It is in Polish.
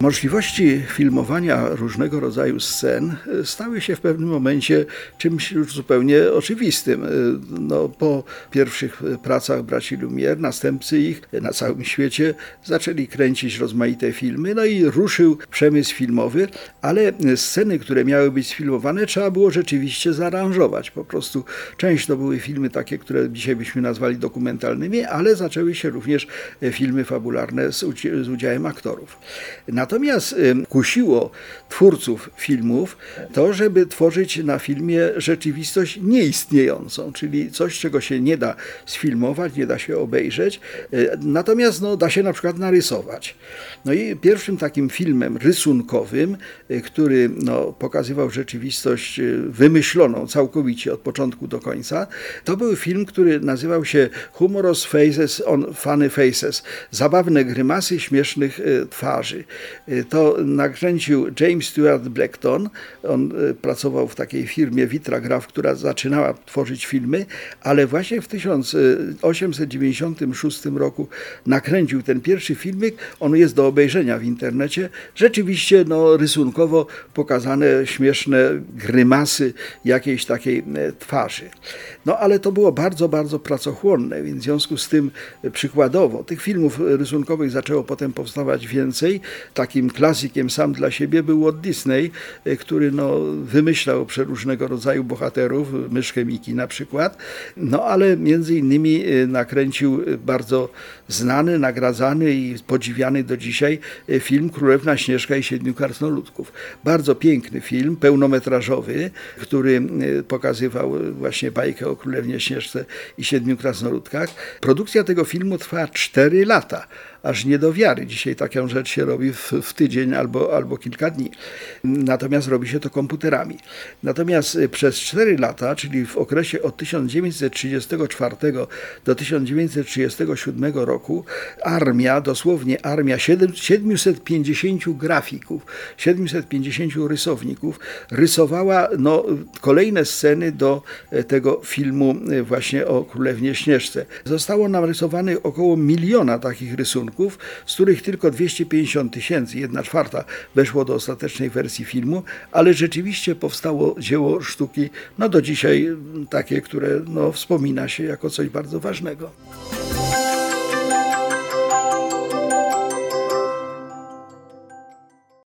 Możliwości filmowania różnego rodzaju scen stały się w pewnym momencie czymś już zupełnie oczywistym. No, po pierwszych pracach braci Lumière, następcy ich na całym świecie zaczęli kręcić rozmaite filmy, no i ruszył przemysł filmowy, ale sceny, które miały być sfilmowane, trzeba było rzeczywiście zaaranżować. Po prostu część to były filmy takie, które dzisiaj byśmy nazwali dokumentalnymi, ale zaczęły się również filmy fabularne z, udziałem aktorów. Natomiast kusiło twórców filmów to, żeby tworzyć na filmie rzeczywistość nieistniejącą, czyli coś, czego się nie da sfilmować, nie da się obejrzeć, y, natomiast no, da się na przykład narysować. No i pierwszym takim filmem rysunkowym, y, który no, pokazywał rzeczywistość y, wymyśloną całkowicie od początku do końca, to był film, który nazywał się Humorous Faces on Funny Faces. Zabawne grymasy śmiesznych twarzy. Y, To nakręcił James Stewart Blackton. On y, pracował w takiej firmie Vitragraph, która zaczynała tworzyć filmy, ale właśnie w 1896 roku nakręcił ten pierwszy filmik. On jest do obejrzenia w internecie. Rzeczywiście no, rysunkowo pokazane śmieszne grymasy jakiejś takiej e, twarzy. No ale to było bardzo, bardzo pracochłonne, więc w związku z tym e, przykładowo tych filmów e, rysunkowych zaczęło potem powstawać więcej. Takim klasykiem sam dla siebie był Walt Disney, e, który no, wymyślał przeróżnego rodzaju bohaterów, myszkę Miki na przykład. No ale między innymi e, nakręcił e, bardzo znany, nagradzany i podziwiany do dzisiaj film Królewna Śnieżka i Siedmiu Krasnoludków. Bardzo piękny film, pełnometrażowy, który pokazywał właśnie bajkę o Królewnie Śnieżce i Siedmiu Krasnoludkach. Produkcja tego filmu trwała 4 lata, aż nie do wiary. Dzisiaj taką rzecz się robi w, w tydzień albo, albo kilka dni. Natomiast robi się to komputerami. Natomiast e, przez 4 lata, czyli w okresie od 1934 do 1937 roku, armia, dosłownie armia, siedem- 750 grafików, 750 rysowników rysowała no, kolejne sceny do e, tego filmu e, właśnie o Królewnie Śnieżce. Zostało narysowanych około miliona takich rysunków, z których tylko 250 tysięcy, jedna czwarta, weszło do ostatecznej wersji filmu, ale rzeczywiście powstało dzieło sztuki, no do dzisiaj takie, które no, wspomina się jako coś bardzo ważnego.